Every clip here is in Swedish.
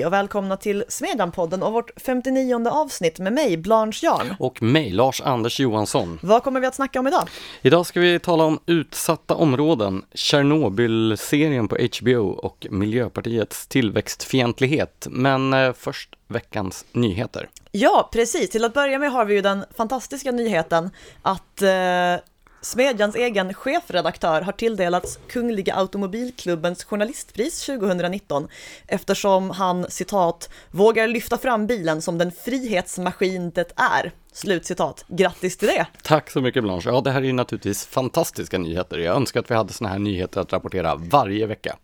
Hej och välkomna till Smedjan-podden och vårt 59 avsnitt med mig, Blanche Jarn. Och mig, Lars-Anders Johansson. Vad kommer vi att snacka om idag? Idag ska vi tala om utsatta områden, Tjernobyl-serien på HBO och Miljöpartiets tillväxtfientlighet. Men eh, först veckans nyheter. Ja, precis. Till att börja med har vi ju den fantastiska nyheten att eh, Smedjans egen chefredaktör har tilldelats Kungliga Automobilklubbens journalistpris 2019 eftersom han, citat, vågar lyfta fram bilen som den frihetsmaskin det är. Slut citat. Grattis till det! Tack så mycket Blanche. Ja, det här är ju naturligtvis fantastiska nyheter. Jag önskar att vi hade sådana här nyheter att rapportera varje vecka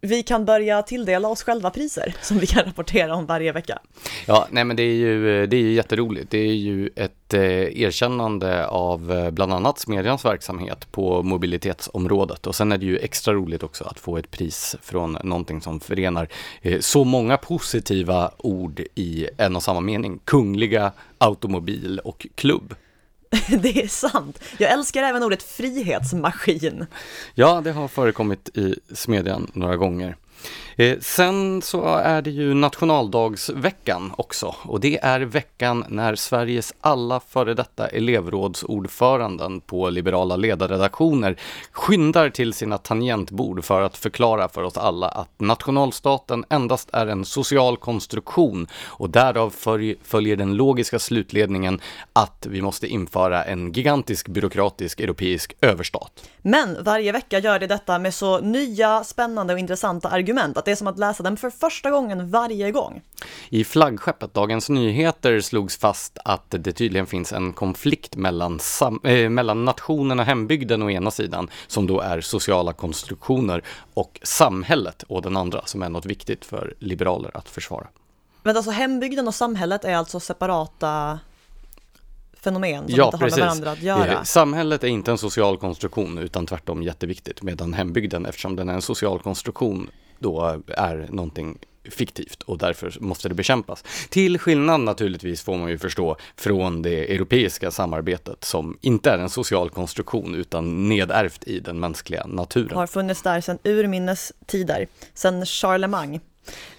vi kan börja tilldela oss själva priser som vi kan rapportera om varje vecka. Ja, nej men det är ju, det är ju jätteroligt. Det är ju ett eh, erkännande av eh, bland annat Smedjans verksamhet på mobilitetsområdet och sen är det ju extra roligt också att få ett pris från någonting som förenar eh, så många positiva ord i en och samma mening. Kungliga, automobil och klubb. det är sant. Jag älskar även ordet frihetsmaskin. Ja, det har förekommit i smedjan några gånger. Eh, sen så är det ju nationaldagsveckan också och det är veckan när Sveriges alla före detta elevrådsordföranden på liberala ledarredaktioner skyndar till sina tangentbord för att förklara för oss alla att nationalstaten endast är en social konstruktion och därav följer den logiska slutledningen att vi måste införa en gigantisk byråkratisk europeisk överstat. Men varje vecka gör det detta med så nya, spännande och intressanta argument att det är som att läsa den för första gången varje gång. I flaggskeppet Dagens Nyheter slogs fast att det tydligen finns en konflikt mellan, äh, mellan nationen och hembygden å ena sidan, som då är sociala konstruktioner, och samhället å den andra, som är något viktigt för liberaler att försvara. Men alltså hembygden och samhället är alltså separata fenomen som ja, inte har precis. med varandra att göra. Eh, samhället är inte en social konstruktion utan tvärtom jätteviktigt medan hembygden eftersom den är en social konstruktion då är någonting fiktivt och därför måste det bekämpas. Till skillnad naturligtvis får man ju förstå från det europeiska samarbetet som inte är en social konstruktion utan nedärvt i den mänskliga naturen. Har funnits där sedan urminnes tider, sedan Charlemagne.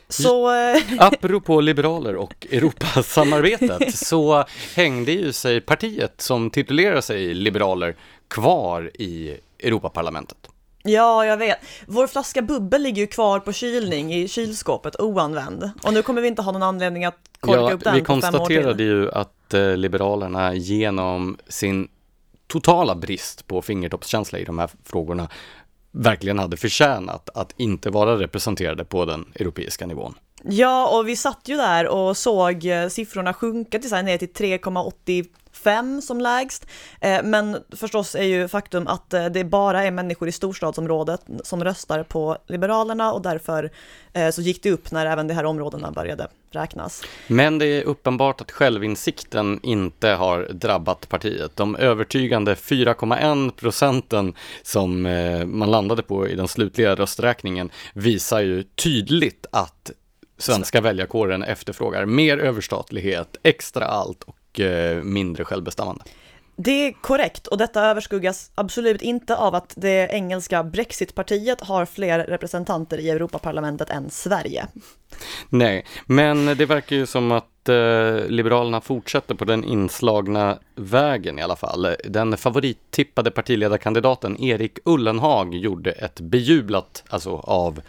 Så... Eh, Apropå liberaler och Europasamarbetet så hängde ju sig partiet som titulerar sig liberaler kvar i Europaparlamentet. Ja, jag vet. Vår flaska bubbel ligger ju kvar på kylning i kylskåpet oanvänd. Och nu kommer vi inte ha någon anledning att korka ja, upp den vi konstaterade ju att eh, Liberalerna genom sin totala brist på fingertoppskänsla i de här frågorna verkligen hade förtjänat att inte vara representerade på den europeiska nivån. Ja, och vi satt ju där och såg eh, siffrorna sjunka till ner till 3,80 fem som lägst. Eh, men förstås är ju faktum att eh, det bara är människor i storstadsområdet som röstar på Liberalerna och därför eh, så gick det upp när även de här områdena började räknas. Men det är uppenbart att självinsikten inte har drabbat partiet. De övertygande 4,1 procenten som man landade på i den slutliga rösträkningen visar ju tydligt att svenska väljarkåren efterfrågar mer överstatlighet, extra allt och och eh, mindre självbestämmande. Det är korrekt och detta överskuggas absolut inte av att det engelska Brexitpartiet har fler representanter i Europaparlamentet än Sverige. Nej, men det verkar ju som att eh, Liberalerna fortsätter på den inslagna vägen i alla fall. Den favorittippade partiledarkandidaten Erik Ullenhag gjorde ett bejublat, alltså av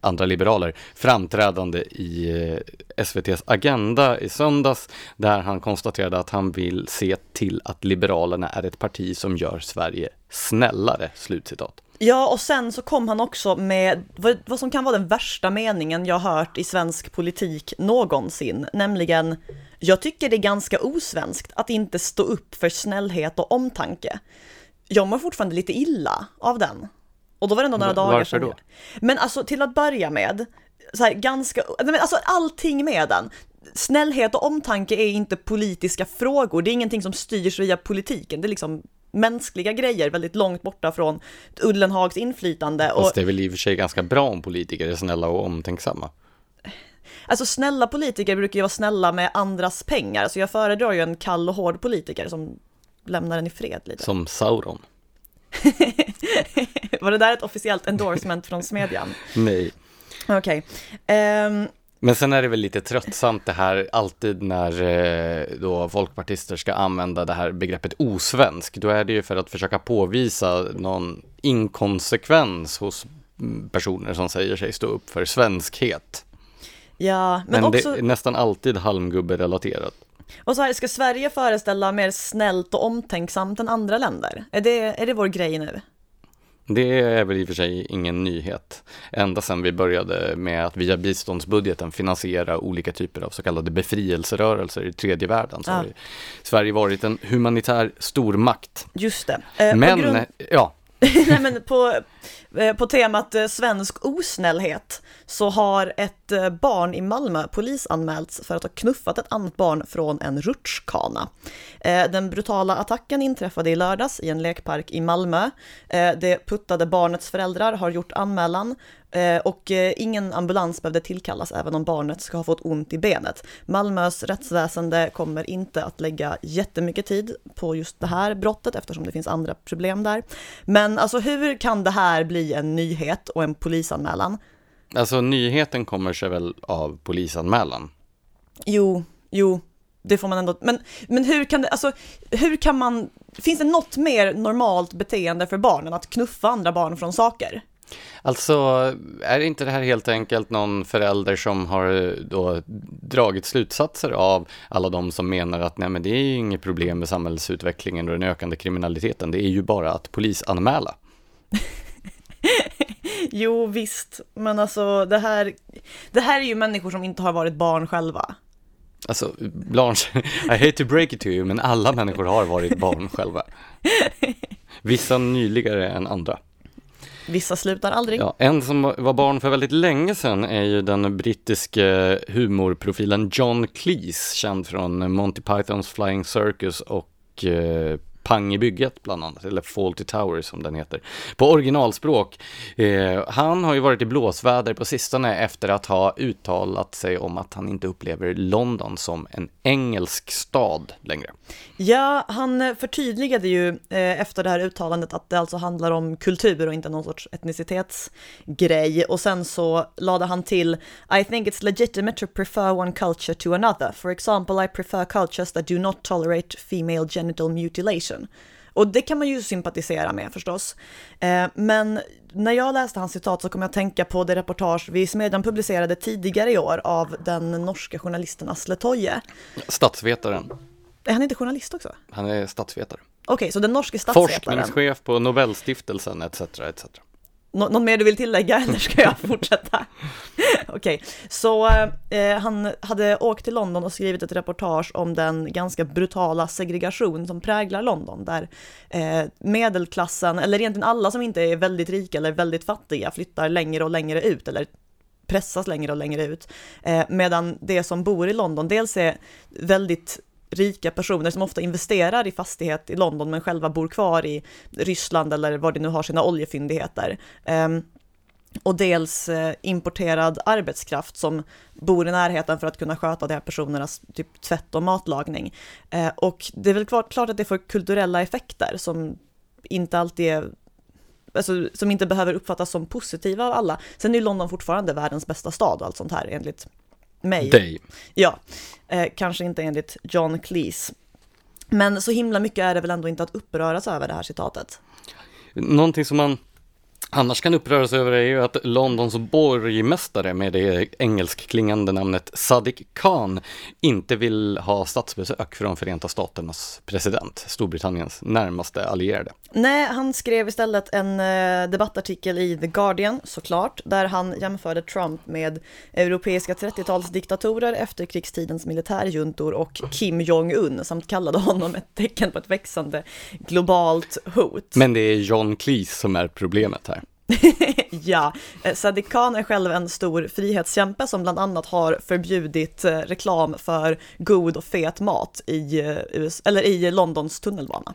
andra liberaler framträdande i eh, SVTs Agenda i söndags där han konstaterade att han vill se till att Liberalerna är ett parti som gör Sverige snällare. Slutcitat. Ja, och sen så kom han också med vad, vad som kan vara den värsta meningen jag hört i svensk politik någonsin, nämligen jag tycker det är ganska osvenskt att inte stå upp för snällhet och omtanke. Jag mår fortfarande lite illa av den. Och då var det ändå några dagar Varför. Då? Men alltså till att börja med, så här, ganska, men alltså allting med den. Snällhet och omtanke är inte politiska frågor, det är ingenting som styrs via politiken, det är liksom mänskliga grejer väldigt långt borta från Ullenhags inflytande. Fast det är väl i och för sig ganska bra om politiker är snälla och omtänksamma. Alltså snälla politiker brukar ju vara snälla med andras pengar, så jag föredrar ju en kall och hård politiker som lämnar en i fred lite. Som Sauron. Var det där ett officiellt endorsement från Smedjan? Nej. Okej. Okay. Um, ehm, Men sen är det väl lite tröttsamt det här alltid när eh, då folkpartister ska använda det här begreppet osvensk. Då är det ju för att försöka påvisa någon inkonsekvens hos personer som säger sig stå upp för svenskhet. Ja, men, Men, också, det är nästan alltid halmgubbe-relaterat. Och så här, ska Sverige föreställa mer snällt och omtänksamt än andra länder? Är det, är det vår grej nu? Det är väl i och för sig ingen nyhet. Ända sedan vi började med att via biståndsbudgeten finansiera olika typer av så kallade befrielserörelser i tredje världen så Ja. har Sverige varit en humanitär stormakt. Just det. Eh, Men, grund- ja, Nej, men på, eh, på temat eh, svensk osnällhet så har ett eh, barn i Malmö polisanmälts för att ha knuffat ett annat barn från en rutschkana. Den brutala attacken inträffade i lördags i en lekpark i Malmö. Det puttade barnets föräldrar har gjort anmälan och eh, ingen ambulans behövde tillkallas även om barnet ska ha fått ont i benet. Malmös rättsväsende kommer inte att lägga jättemycket tid på just det här brottet eftersom det finns andra problem där. Men alltså hur kan det här bli en nyhet och en polisanmälan? alltså nyheten kommer sig väl av polisanmälan. Jo, jo, det får man ändå, men, men hur kan det, alltså hur kan man, finns det något mer normalt beteende för barnen att knuffa andra barn från saker? Alltså, är inte det här helt enkelt någon förälder som har eh, då dragit slutsatser av alla de som menar att nej men det är ju inget problem med samhällsutvecklingen och den ökande kriminaliteten, det är ju bara att polisanmäla. Jo, visst, men alltså det här, det här är ju människor som inte har varit barn själva. Alltså, Blanche, I hate to break it to you, men alla människor har varit barn själva. Vissa nyligare än andra. Vissa slutar aldrig. Ja, en som var barn för väldigt länge sedan är ju den brittiske eh, humorprofilen John Cleese, känd från Monty Pythons Flying Circus och eh, Pang i bygget bland annat, eller Fawlty Towers som den heter, på originalspråk. Eh, han har ju varit i blåsväder på sistone efter att ha uttalat sig om att han inte upplever London som en engelsk stad längre. Ja, han förtydligade ju eh, efter det här uttalandet att det alltså handlar om kultur och inte någon sorts etnicitetsgrej. Och sen så lade han till I think it's legitimate to prefer one culture to another. For example, I prefer cultures that do not tolerate female genital mutilation. Och det kan man ju sympatisera med förstås. Eh, men när jag läste hans citat så kom jag att tänka på det reportage vi i Smedjan publicerade tidigare i år av den norska journalisten Asle Toje. Statsvetaren, Är han inte journalist också? han är statsvetare. Okej, så den norske statsvetaren. Forskningschef på Nobelstiftelsen etc. etc. Nå något mer du vill tillägga eller ska jag fortsätta? Okej, så eh, han hade åkt till London och skrivit ett reportage om den ganska brutala segregation som präglar London, där eh, medelklassen, eller egentligen alla som inte är väldigt rika eller väldigt fattiga, flyttar längre och längre ut, eller pressas längre och längre ut. Eh, medan det som bor i London dels är väldigt rika personer som ofta investerar i fastighet i London men själva bor kvar i Ryssland eller var de nu har sina oljefyndigheter. Ehm, och dels eh, importerad arbetskraft som bor i närheten för att kunna sköta de här personernas typ tvätt och matlagning. Eh, och det är väl klart, klart att det får kulturella effekter som inte alltid är Alltså, som inte behöver uppfattas som positiva av alla. Sen är ju London fortfarande världens bästa stad och allt sånt här enligt mig. Dig. Ja, eh, kanske inte enligt John Cleese. Men så himla mycket är det väl ändå inte att uppröras över det här citatet. Någonting som man annars kan uppröras över är ju att Londons borgmästare med det engelskklingande namnet Sadiq Khan inte vill ha statsbesök från Förenta Staternas president, Storbritanniens närmaste allierade. Nej, han skrev istället en eh, debattartikel i The Guardian, såklart, där han jämförde Trump med europeiska 30-talsdiktatorer, efterkrigstidens militärjuntor och Kim Jong-Un, samt kallade honom ett tecken på ett växande globalt hot. Men det är John Cleese som är problemet här. ja, eh, Sadiq Khan är själv en stor frihetskämpe som bland annat har förbjudit eh, reklam för god och fet mat i, eh, US, eller i Londons tunnelbana.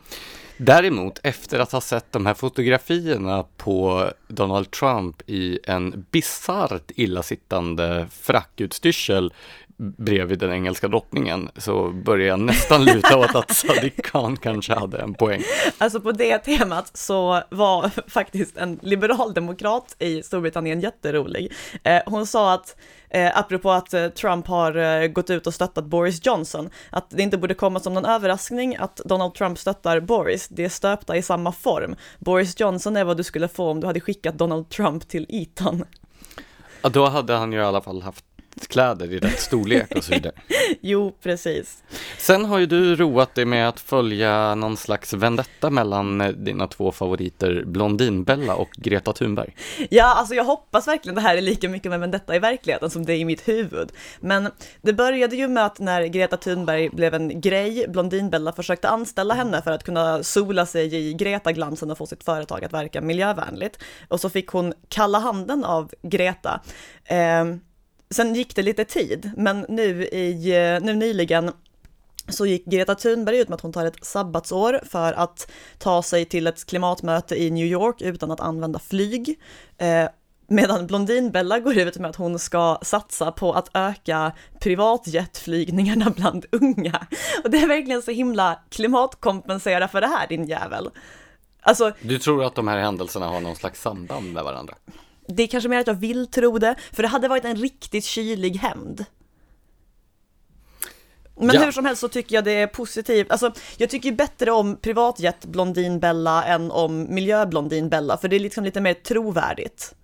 Däremot, efter att ha sett de här fotografierna på Donald Trump i en bisarrt illasittande frackutstyrsel bredvid den engelska drottningen så börjar jag nästan luta åt att Sadiq Khan kanske hade en poäng. Alltså på det temat så var faktiskt en liberaldemokrat i Storbritannien jätterolig. Eh, hon sa att Eh, apropå att eh, Trump har eh, gått ut och stöttat Boris Johnson, att det inte borde komma som någon överraskning att Donald Trump stöttar Boris, det är stöpta i samma form. Boris Johnson är vad du skulle få om du hade skickat Donald Trump till Eton. Ja, då hade han ju i alla fall haft kläder i rätt storlek och så vidare. jo, precis. Sen har ju du roat dig med att följa någon slags vendetta mellan eh, dina två favoriter Blondinbella och Greta Thunberg. Ja, alltså jag hoppas verkligen det här är lika mycket med vendetta i verkligheten som det är i mitt huvud. Men det började ju med att när Greta Thunberg blev en grej, Blondinbella försökte anställa henne för att kunna sola sig i Greta-glansen och få sitt företag att verka miljövänligt. Och så fick hon kalla handen av Greta. Eh, Sen gick det lite tid, men nu, i, eh, nu nyligen så gick Greta Thunberg ut med att hon tar ett sabbatsår för att ta sig till ett klimatmöte i New York utan att använda flyg. Eh, medan Blondinbella går ut med att hon ska satsa på att öka privatjetflygningarna bland unga. Och det är verkligen så himla klimatkompensera för det här din jävel. Alltså, du tror att de här händelserna har någon slags samband med varandra? Det är kanske mer att jag vill tro det, för det hade varit en riktigt kylig hämnd. Men ja. hur som helst så tycker jag det är positivt. Alltså, jag tycker bättre om privatjet Blondinbella än om miljöblondinbella, för det är liksom lite mer trovärdigt.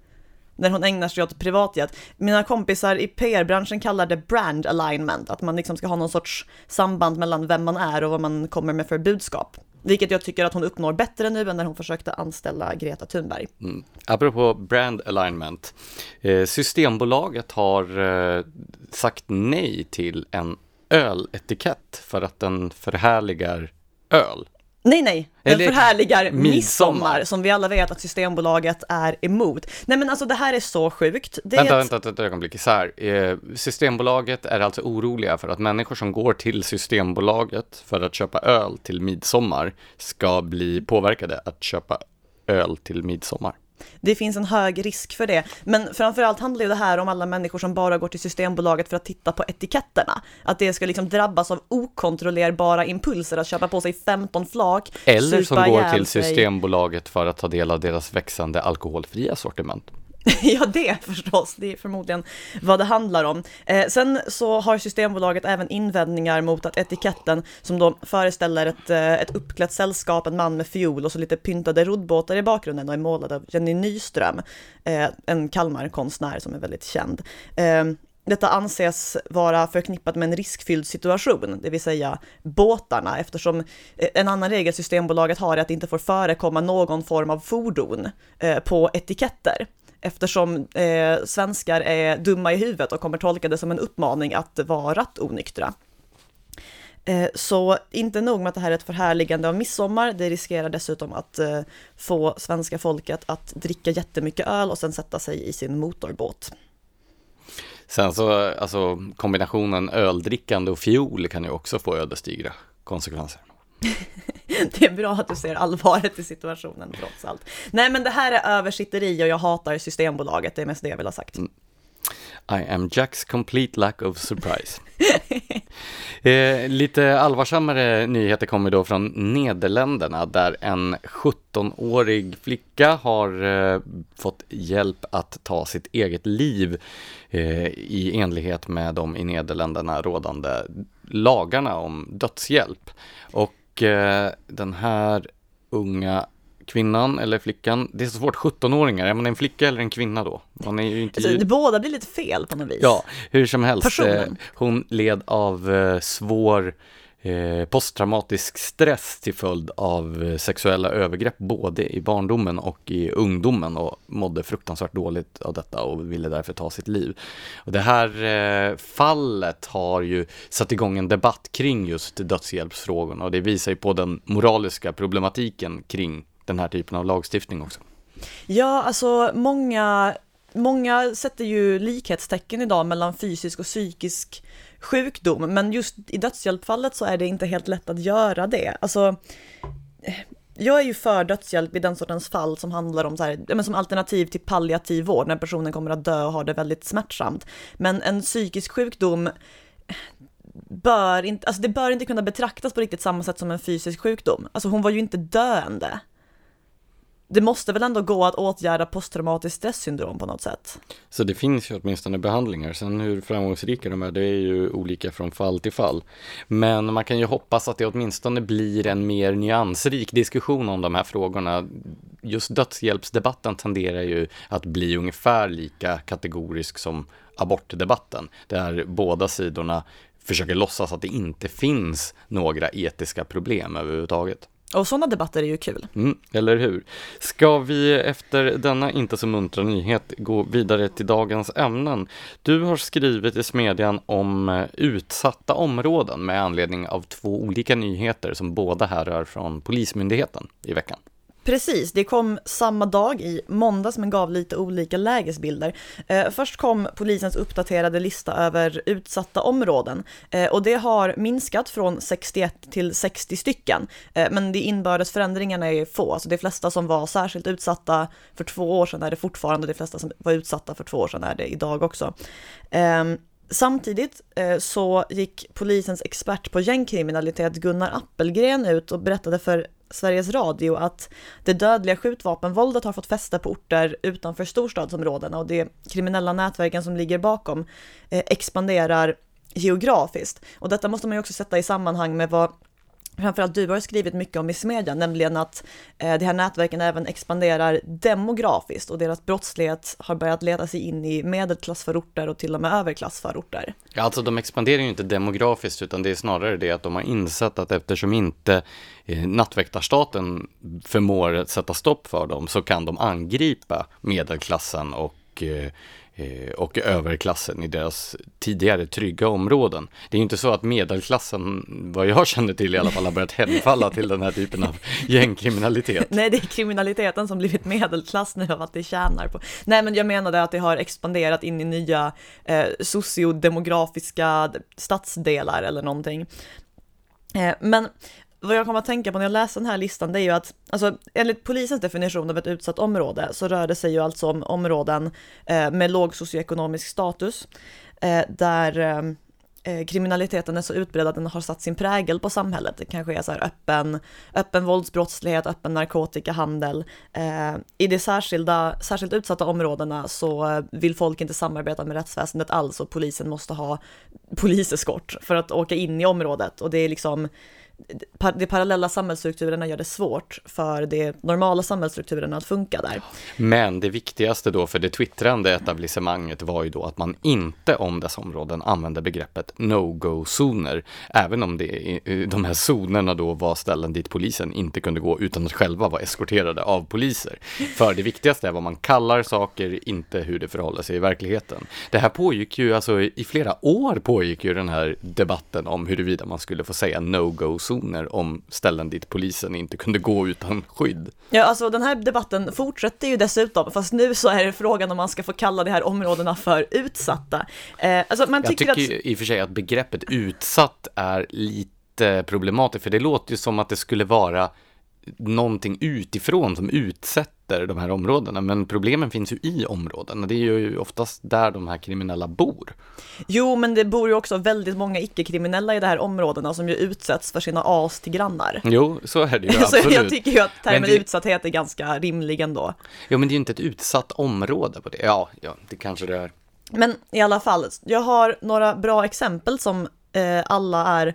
När hon ägnar sig åt privatjet. Mina kompisar i PR-branschen kallar det brand alignment, att man liksom ska ha någon sorts samband mellan vem man är och vad man kommer med för budskap. Vilket jag tycker att hon uppnår bättre nu än när hon försökte anställa Greta Thunberg. Mm. Apropå brand alignment. Eh, Systembolaget har eh, sagt nej till en öletikett för att den förhärligar öl. Nej, nej, den Eller, förhärligar midsommar. som vi alla vet att Systembolaget är emot. Nej men alltså det här är så sjukt. Det vänta, ett... vänta ett ögonblick, här. Eh, Systembolaget är alltså oroliga för att människor som går till Systembolaget för att köpa öl till midsommar ska bli påverkade att köpa öl till midsommar. Det finns en hög risk för det. Men framförallt handlar ju det här om alla människor som bara går till Systembolaget för att titta på etiketterna. Att det ska liksom drabbas av okontrollerbara impulser att köpa på sig 15 flak. Eller som går till Systembolaget för att ta del av deras växande alkoholfria sortiment. ja, det förstås. Det är förmodligen vad det handlar om. Eh, sen så har Systembolaget även invändningar mot att etiketten, som då föreställer ett, eh, ett uppklätt sällskap, en man med fiol och så lite pyntade roddbåtar i bakgrunden och är målad av Jenny Nyström, eh, en Kalmarkonstnär som är väldigt känd. Eh, detta anses vara förknippat med en riskfylld situation, det vill säga båtarna, eftersom eh, en annan regel Systembolaget har är att det inte får förekomma någon form av fordon eh, på etiketter eftersom eh, svenskar är dumma i huvudet och kommer tolka det som en uppmaning att vara rattonyktra. Eh, så inte nog med att det här är ett förhärligande av midsommar, det riskerar dessutom att eh, få svenska folket att dricka jättemycket öl och sen sätta sig i sin motorbåt. Sen så, alltså kombinationen öldrickande och fiol kan ju också få ödesdigra konsekvenser. det är bra att du ser allvaret i situationen trots allt. Nej, men det här är översitteri och jag hatar Systembolaget, det är mest det jag vill ha sagt. Mm. I am Jacks complete lack of surprise. eh, lite allvarsammare nyheter kommer då från Nederländerna där en 17-årig flicka har eh, fått hjälp att ta sitt eget liv eh, i enlighet med de i Nederländerna rådande lagarna om dödshjälp. Och eh, den här unga kvinnan eller flickan, det är så svårt, 17-åringar, är man en flicka eller en kvinna då? Man är ju inte... Alltså, det båda blir lite fel på något vis. Ja, hur som helst, eh, hon led av eh, svår Eh, posttraumatisk stress till följd av eh, sexuella övergrepp både i barndomen och i ungdomen och mådde fruktansvärt dåligt av detta och ville därför ta sitt liv. Och det här eh, fallet har ju satt igång en debatt kring just dödshjälpsfrågorna och det visar ju på den moraliska problematiken kring den här typen av lagstiftning också. Ja, alltså många, många sätter ju likhetstecken idag mellan fysisk och psykisk sjukdom, men just i dödshjälpfallet så är det inte helt lätt att göra det. Alltså, jag är ju för dödshjälp i den sortens fall som handlar om så här, men som alternativ till palliativ vård, när personen kommer att dö och har det väldigt smärtsamt. Men en psykisk sjukdom bör inte, alltså det bör inte kunna betraktas på riktigt samma sätt som en fysisk sjukdom. Alltså hon var ju inte döende det måste väl ändå gå att åtgärda posttraumatiskt stresssyndrom på något sätt? Så det finns ju åtminstone behandlingar. Sen hur framgångsrika de är, det är ju olika från fall till fall. Men man kan ju hoppas att det åtminstone blir en mer nyansrik diskussion om de här frågorna. Just dödshjälpsdebatten tenderar ju att bli ungefär lika kategorisk som abortdebatten, där båda sidorna försöker låtsas att det inte finns några etiska problem överhuvudtaget. Och sådana debatter är ju kul. Mm, eller hur? Ska vi efter denna inte så muntra nyhet gå vidare till dagens ämnen? Du har skrivit i Smedjan om eh, utsatta områden med anledning av två olika nyheter som båda härrör från Polismyndigheten i veckan. Precis, det kom samma dag i måndags men gav lite olika lägesbilder. Eh, först kom polisens uppdaterade lista över utsatta områden eh, och det har minskat från 61 till 60 stycken. Eh, men de inbördes förändringarna är få, alltså de flesta som var särskilt utsatta för två år sedan är det fortfarande, de flesta som var utsatta för två år sedan är det idag också. Ehm, samtidigt eh, så gick polisens expert på gängkriminalitet Gunnar Appelgren ut och berättade för Sveriges Radio att det dödliga skjutvapenvåldet har fått fäste på orter utanför storstadsområdena och de kriminella nätverken som ligger bakom eh, expanderar geografiskt. Och detta måste man ju också sätta i sammanhang med vad framförallt du har skrivit mycket om i Smedjan, nämligen att eh, de här nätverken även expanderar demografiskt och deras brottslighet har börjat leda sig in i medelklassförorter och till och med överklassförorter. Ja, alltså de expanderar ju inte demografiskt utan det är snarare det att de har insett att eftersom inte eh, nattväktarstaten förmår sätta stopp för dem så kan de angripa medelklassen och Eh, och överklassen i deras tidigare trygga områden. Det är inte så att medelklassen, vad jag känner till i alla fall, har börjat hemfalla till den här typen av gängkriminalitet. Nej, det är kriminaliteten som blivit medelklass nu av att det tjänar på. Nej, men jag menade att det har expanderat in i nya eh, sociodemografiska stadsdelar eller någonting. Eh, men vad jag kommer att tänka på när jag läser den här listan, det är ju att, alltså enligt polisens definition av ett utsatt område så rör det sig ju alltså om områden eh, med låg socioekonomisk status, eh, där eh, eh kriminaliteten är så utbredd att den har satt sin prägel på samhället. Det kanske är så här öppen, öppen våldsbrottslighet, öppen narkotikahandel. Eh, I de särskilda, särskilt utsatta områdena så eh, vill folk inte samarbeta med rättsväsendet alls och polisen måste ha poliseskort för att åka in i området och det är liksom de parallella samhällsstrukturerna gör det svårt för de normala samhällsstrukturerna att funka där. Men det viktigaste då för det twittrande etablissemanget var ju då att man inte om dessa områden använde begreppet no-go-zoner, även om det, de här zonerna då var ställen dit polisen inte kunde gå utan att själva vara eskorterade av poliser. För det viktigaste är vad man kallar saker, inte hur det förhåller sig i verkligheten. Det här pågick ju, alltså i flera år pågick ju den här debatten om huruvida man skulle få säga no-go-zoner zoner om ställen dit polisen inte kunde gå utan skydd. Ja, alltså den här debatten fortsätter ju dessutom, fast nu så är det frågan om man ska få kalla de här områdena för utsatta. Eh, alltså man tycker Jag tycker att... i och för sig att begreppet utsatt är lite problematiskt, för det låter ju som att det skulle vara någonting utifrån som utsätter de här områdena, men problemen finns ju i områdena. Det är ju oftast där de här kriminella bor. Jo, men det bor ju också väldigt många icke-kriminella i de här områdena som ju utsätts för sina as till grannar. Jo, så är det ju absolut. så jag tycker ju att termen det... utsatthet är ganska rimlig ändå. Jo, men det är ju inte ett utsatt område på det. Ja, ja, det kanske det är. Men i alla fall, jag har några bra exempel som eh, alla är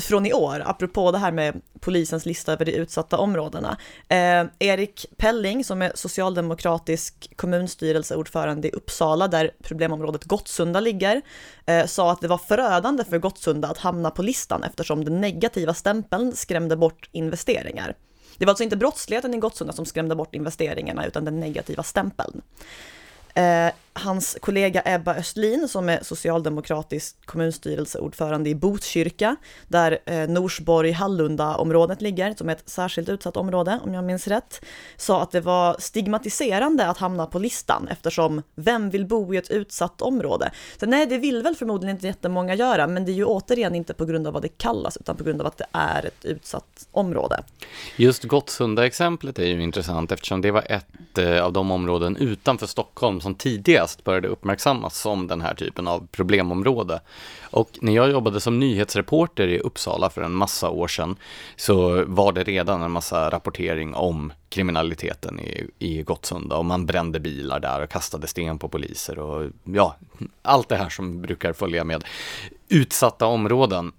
från i år, apropå det här med polisens lista över de utsatta områdena. Eh, Erik Pelling, som är socialdemokratisk kommunstyrelseordförande i Uppsala, där problemområdet Gottsunda ligger, eh, sa att det var förödande för Gottsunda att hamna på listan eftersom den negativa stämpeln skrämde bort investeringar. Det var alltså inte brottsligheten i Gottsunda som skrämde bort investeringarna, utan den negativa stämpeln. Eh, hans kollega Ebba Östlin som är socialdemokratisk kommunstyrelseordförande i Botkyrka, där eh, Norsborg-Hallunda-området ligger, som är ett särskilt utsatt område om jag minns rätt, sa att det var stigmatiserande att hamna på listan eftersom vem vill bo i ett utsatt område? Så nej, det vill väl förmodligen inte jättemånga göra, men det är ju återigen inte på grund av vad det kallas, utan på grund av att det är ett utsatt område. Just Gottsunda-exemplet är ju intressant eftersom det var ett eh, av de områden utanför Stockholm som tidigare tidigast började uppmärksammas som den här typen av problemområde. Och när jag jobbade som nyhetsreporter i Uppsala för en massa år sedan så var det redan en massa rapportering om kriminaliteten i, i Gottsunda och man brände bilar där och kastade sten på poliser och ja, allt det här som brukar följa med utsatta områden.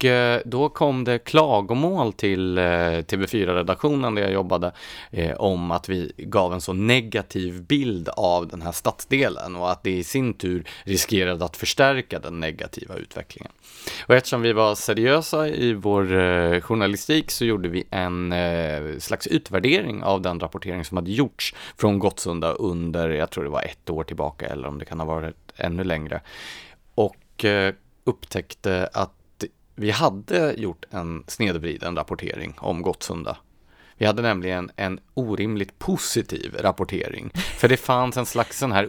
Och eh, då kom det klagomål till eh, TV4-redaktionen där jag jobbade eh, om att vi gav en så negativ bild av den här stadsdelen och att det i sin tur riskerade att förstärka den negativa utvecklingen. Och eftersom vi var seriösa i vår journalistik så gjorde vi en slags utvärdering av den rapportering som hade gjorts från Gottsunda under, jag tror det var ett år tillbaka eller om det kan ha varit ännu längre. Och upptäckte att vi hade gjort en snedvriden rapportering om Gottsunda. Vi hade nämligen en orimligt positiv rapportering. För det fanns en slags sån här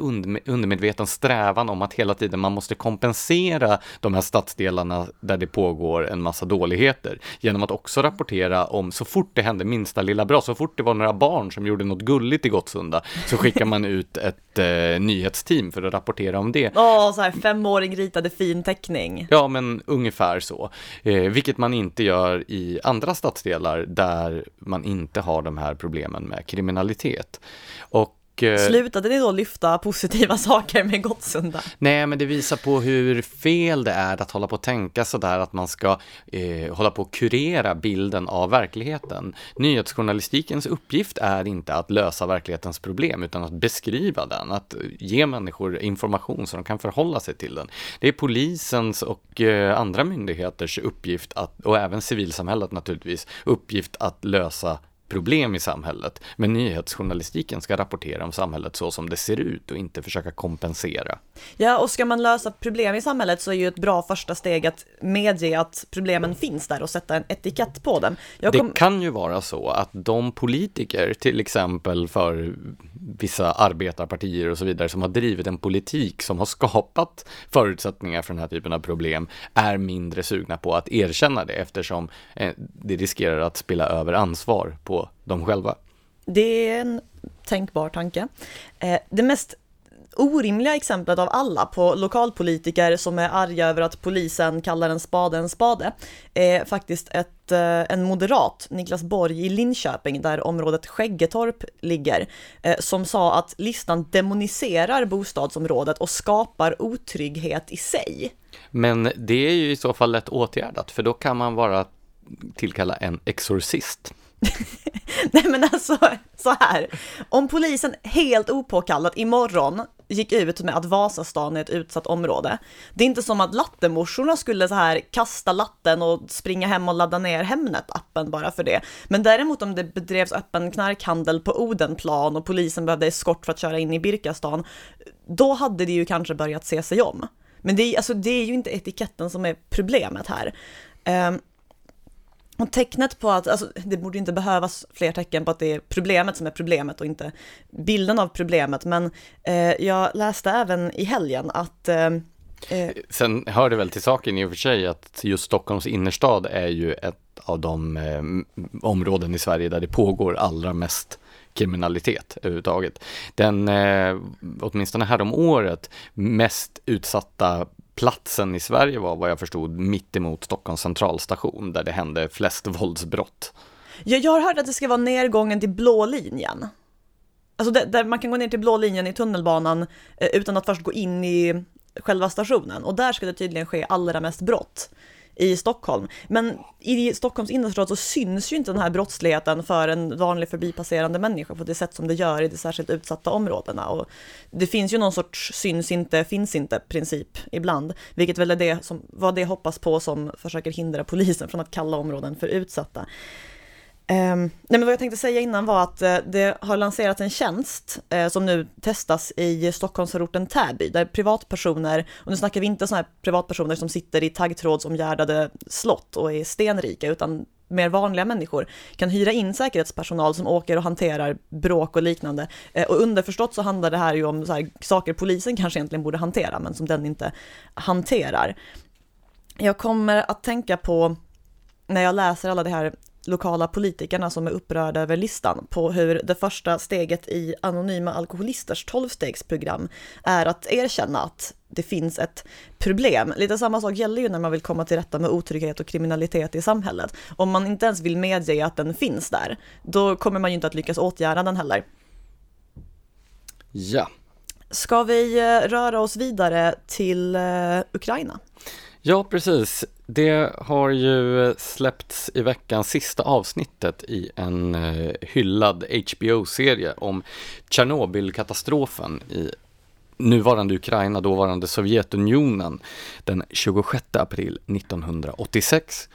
undermedveten strävan om att hela tiden man måste kompensera de här stadsdelarna där det pågår en massa dåligheter. Genom att också rapportera om så fort det hände minsta lilla bra, så fort det var några barn som gjorde något gulligt i Gottsunda, så skickar man ut ett eh, nyhetsteam för att rapportera om det. Åh, så här femåring ritade fin teckning. Ja, men ungefär så. Eh, vilket man inte gör i andra stadsdelar där man inte har de här problemen med kriminalitet. Och Eh, Slutade ni då lyfta positiva saker med Gottsunda? Nej, men det visar på hur fel det är att hålla på att tänka sådär att man ska eh, hålla på att kurera bilden av verkligheten. Nyhetsjournalistikens uppgift är inte att lösa verklighetens problem utan att beskriva den, att ge människor information så de kan förhålla sig till den. Det är polisens och eh, andra myndigheters uppgift att, och även civilsamhället naturligtvis, uppgift att lösa problem i samhället. Men nyhetsjournalistiken ska rapportera om samhället så som det ser ut och inte försöka kompensera. Ja, och ska man lösa problem i samhället så är ju ett bra första steg att medge att problemen finns där och sätta en etikett på dem. Kom... Det kan ju vara så att de politiker, till exempel för vissa arbetarpartier och så vidare, som har drivit en politik som har skapat förutsättningar för den här typen av problem, är mindre sugna på att erkänna det eftersom eh, det riskerar att spilla över ansvar på dem själva. Det är en tänkbar tanke. Eh, det mest orimliga exemplet av alla på lokalpolitiker som är arga över att polisen kallar en spade en spade är faktiskt ett, eh, en moderat, Niklas Borg i Linköping, där området Skäggetorp ligger, eh, som sa att listan demoniserar bostadsområdet och skapar otrygghet i sig. Men det är ju i så fall lätt åtgärdat, för då kan man bara tillkalla en exorcist. Nej men alltså, så här. Om polisen helt opåkallat imorgon gick ut med att Vasastan är ett utsatt område. Det är inte som att lattemorsorna skulle så här kasta latten och springa hem och ladda ner Hemnet-appen bara för det. Men däremot om det bedrevs öppen knarkhandel på Odenplan och polisen behövde eskort för att köra in i Birkastan, då hade det ju kanske börjat se sig om. Men det är, alltså, det är ju inte etiketten som är problemet här. Um, och tecknet på att, alltså det borde inte behövas fler tecken på att det är problemet som är problemet och inte bilden av problemet, men eh, jag läste även i helgen att eh, eh, Sen hör det väl till saken i och för sig att just Stockholms innerstad är ju ett av de eh, områden i Sverige där det pågår allra mest kriminalitet överhuvudtaget. Den, eh, åtminstone här om året, mest utsatta platsen i Sverige var vad jag förstod mittemot Stockholms centralstation där det hände flest våldsbrott. Jag, jag har hört att det ska vara nedgången till blå linjen. Alltså där, där man kan gå ner till blå linjen i tunnelbanan eh, utan att först gå in i själva stationen och där ska det tydligen ske allra mest brott i Stockholm. Men i Stockholms innerstad så syns ju inte den här brottsligheten för en vanlig förbipasserande människa på det sätt som det gör i de särskilt utsatta områdena. Och det finns ju någon sorts syns inte, finns inte princip ibland, vilket väl är det som, vad det hoppas på som försöker hindra polisen från att kalla områden för utsatta. Eh, nej men vad jag tänkte säga innan var att eh, det har lanserats en tjänst eh, som nu testas i Stockholmsförorten Täby, där privatpersoner, och nu snackar vi inte sådana här privatpersoner som sitter i taggtrådsomgärdade slott och är stenrika, utan mer vanliga människor kan hyra in säkerhetspersonal som åker och hanterar bråk och liknande. Eh, och underförstått så handlar det här ju om så saker polisen kanske egentligen borde hantera, men som den inte hanterar. Jag kommer att tänka på när jag läser alla de här lokala politikerna som är upprörda över listan på hur det första steget i Anonyma Alkoholisters tolvstegsprogram är att erkänna att det finns ett problem. Lite samma sak gäller ju när man vill komma till rätta med otrygghet och kriminalitet i samhället. Om man inte ens vill medge att den finns där, då kommer man ju inte att lyckas åtgärda den heller. Ja. Ska vi eh, röra oss vidare till eh, Ukraina? Ja, precis. Det har ju släppts i veckan sista avsnittet i en eh, hyllad HBO-serie om Tjernobylkatastrofen i nuvarande Ukraina, dåvarande Sovjetunionen, den 26 april 1986.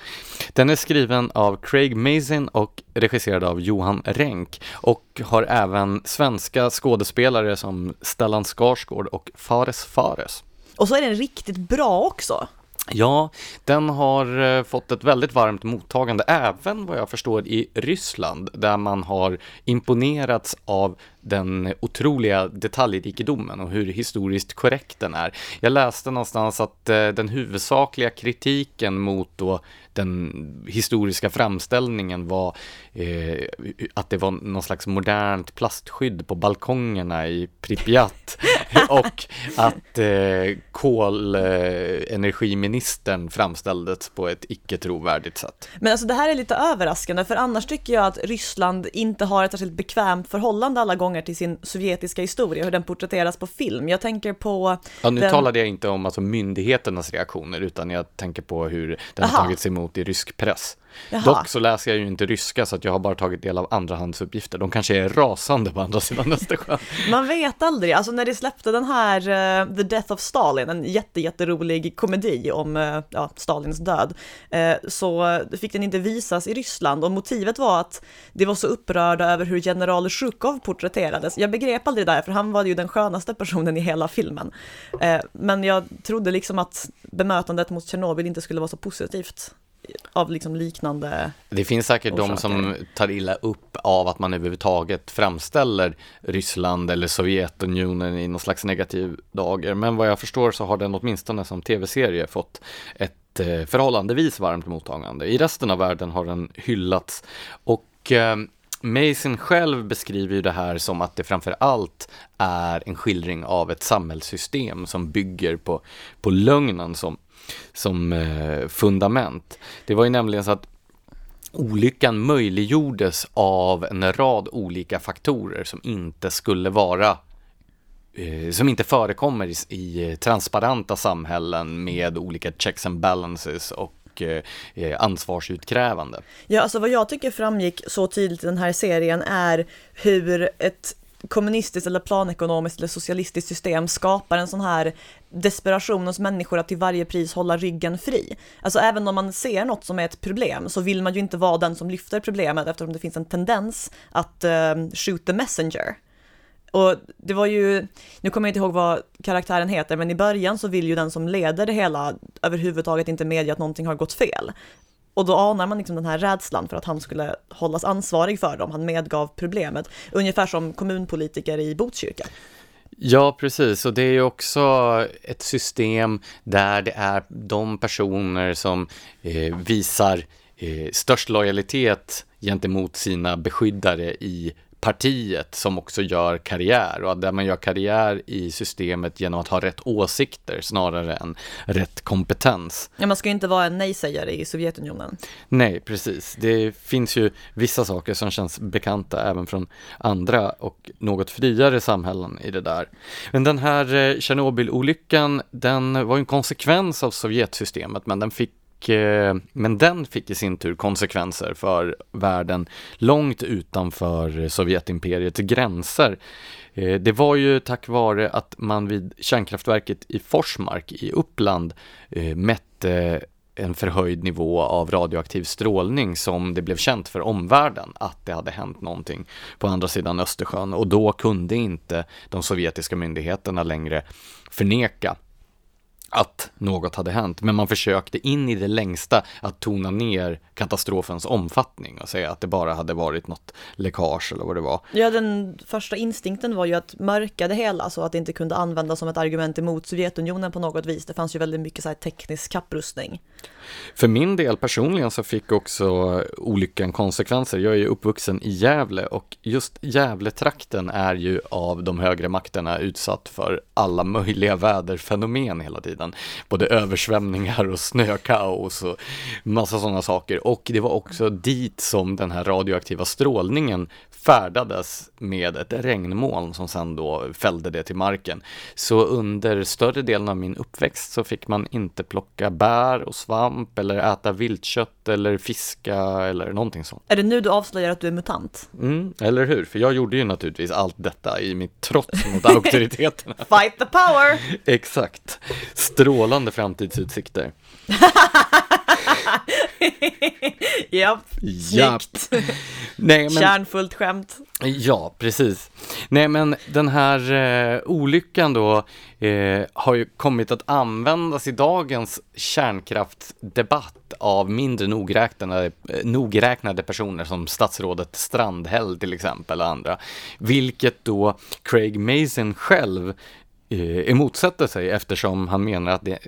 Den är skriven av Craig Mazin och regisserad av Johan Renck och har även svenska skådespelare som Stellan Skarsgård och Fares Fares. Och så är den riktigt bra också. Ja, den har eh, fått ett väldigt varmt mottagande, även vad jag förstår i Ryssland, där man har imponerats av den otroliga detaljrikedomen och hur historiskt korrekt den är. Jag läste någonstans att eh, den huvudsakliga kritiken mot då den historiska framställningen var eh, att det var någon slags modernt plastskydd på balkongerna i Pripyat och att eh, kolenergiministern framställdes på ett icke trovärdigt sätt. Men alltså det här är lite överraskande för annars tycker jag att Ryssland inte har ett särskilt bekvämt förhållande alla gånger till sin sovjetiska historia, hur den porträtteras på film. Jag tänker på... Ja, nu den... talade jag inte om alltså myndigheternas reaktioner utan jag tänker på hur den har tagits emot emot i rysk press. Jaha. Dock så läser jag ju inte ryska så att jag har bara tagit del av andrahandsuppgifter. De kanske är rasande på andra sidan Östersjön. Man vet aldrig. Alltså när de släppte den här uh, The Death of Stalin, en jättejätterolig komedi om uh, ja, Stalins död, uh, så fick den inte visas i Ryssland och motivet var att de var så upprörda över hur general Zjukov porträtterades. Jag begrep aldrig det där, för han var ju den skönaste personen i hela filmen. Men jag trodde liksom att bemötandet mot Tjernobyl inte skulle vara så positivt av liksom liknande Det finns säkert orsaker. de som tar illa upp av att man överhuvudtaget framställer Ryssland eller Sovjetunionen i någon slags negativ dager. Men vad jag förstår så har den åtminstone som tv-serie fått ett eh, förhållandevis varmt mottagande. I resten av världen har den hyllats och eh, Mason själv beskriver ju det här som att det framför allt är en skildring av ett samhällssystem som bygger på, på lögnen som som eh, fundament. Det var ju nämligen så att olyckan möjliggjordes av en rad olika faktorer som inte skulle vara eh, som inte förekommer i, i, eh, transparenta samhällen med olika checks and balances och eh, ansvarsutkrävande. Ja, alltså vad jag tycker framgick så tydligt i den här serien är hur ett kommunistiskt eller planekonomiskt eller socialistiskt system skapar en sån här desperation hos människor att till varje pris hålla ryggen fri. Alltså även om man ser något som är ett problem så vill man ju inte vara den som lyfter problemet eftersom det finns en tendens att uh, shoot the messenger. Och det var ju, nu kommer jag inte ihåg vad karaktären heter, men i början så vill ju den som leder det hela överhuvudtaget inte medge att någonting har gått fel. Och då anar man liksom den här rädslan för att han skulle hållas ansvarig för dem. Han medgav problemet, ungefär som kommunpolitiker i Botkyrka. Ja, precis. Och det är ju också ett system där det är de personer som eh, visar eh, störst lojalitet gentemot sina beskyddare i partiet som också gör karriär och där man gör karriär i systemet genom att ha rätt åsikter snarare än rätt kompetens. Ja, man ska ju inte vara en nej-sägare i Sovjetunionen. Nej, precis. Det finns ju vissa saker som känns bekanta även från andra och något friare samhällen i det där. Men den här eh, Tjernobylolyckan, den var en konsekvens av Sovjetsystemet, men den fick Eh, men den fick i sin tur konsekvenser för världen långt utanför Sovjetimperiets gränser. Eh, det var ju tack vare att man vid kärnkraftverket i Forsmark i Uppland eh, mätte en förhöjd nivå av radioaktiv strålning som det blev känt för omvärlden att det hade hänt någonting på andra sidan Östersjön och då kunde inte de sovjetiska myndigheterna längre förneka att något hade hänt, men man försökte in i det längsta att tona ner katastrofens omfattning och säga att det bara hade varit något läckage eller vad det var. Ja, den första instinkten var ju att mörka det hela så att det inte kunde användas som ett argument emot Sovjetunionen på något vis. Det fanns ju väldigt mycket så teknisk kapprustning. För min del personligen så fick också olyckan konsekvenser. Jag är ju uppvuxen i Gävle och just Gävletrakten är ju av de högre makterna utsatt för alla möjliga väderfenomen hela tiden. Både översvämningar och snökaos och massa sådana saker. Och det var också dit som den här radioaktiva strålningen färdades med ett regnmoln som sen då fällde det till marken. Så under större delen av min uppväxt så fick man inte plocka bär och svamp eller äta viltkött eller fiska eller någonting sånt. Är det nu du avslöjar att du är mutant? Mm, eller hur? För jag gjorde ju naturligtvis allt detta i mitt trots mot auktoriteterna. Fight the power! Exakt. Strålande framtidsutsikter. Japp, Japp. snyggt. Nej, men... Kärnfullt skämt. Ja, precis. Nej, men den här eh, olyckan då eh, har ju kommit att användas i dagens kärnkraftsdebatt av mindre nogräknade, eh, nogräknade personer som statsrådet Strandhäll till exempel och andra. Vilket då Craig Mason själv eh, emotsätter sig eftersom han menar att det,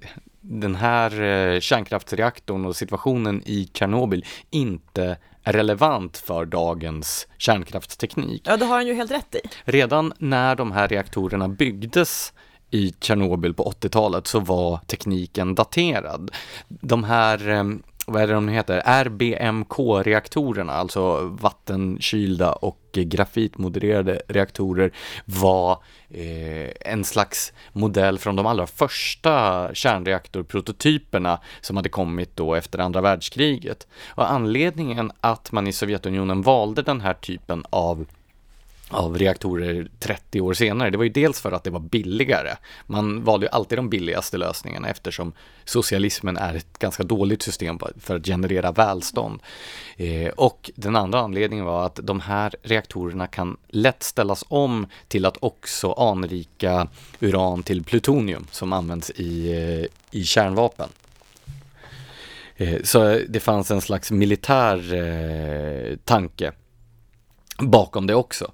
den här eh, kärnkraftsreaktorn och situationen i Tjernobyl inte är relevant för dagens kärnkraftsteknik. Ja, det har han ju helt rätt i. Redan när de här reaktorerna byggdes i Tjernobyl på 80-talet så var tekniken daterad. De här eh, vad är det de heter, RBMK-reaktorerna, alltså vattenkylda och grafitmodererade reaktorer, var eh, en slags modell från de allra första kärnreaktorprototyperna som hade kommit då efter andra världskriget. Och anledningen att man i Sovjetunionen valde den här typen av av reaktorer 30 år senare. Det var ju dels för att det var billigare. Man valde ju alltid de billigaste lösningarna eftersom socialismen är ett ganska dåligt system för att generera välstånd. Eh, och den andra anledningen var att de här reaktorerna kan lätt ställas om till att också anrika uran till plutonium som används i, eh, i kärnvapen. Eh, så det fanns en slags militär eh, tanke bakom det också.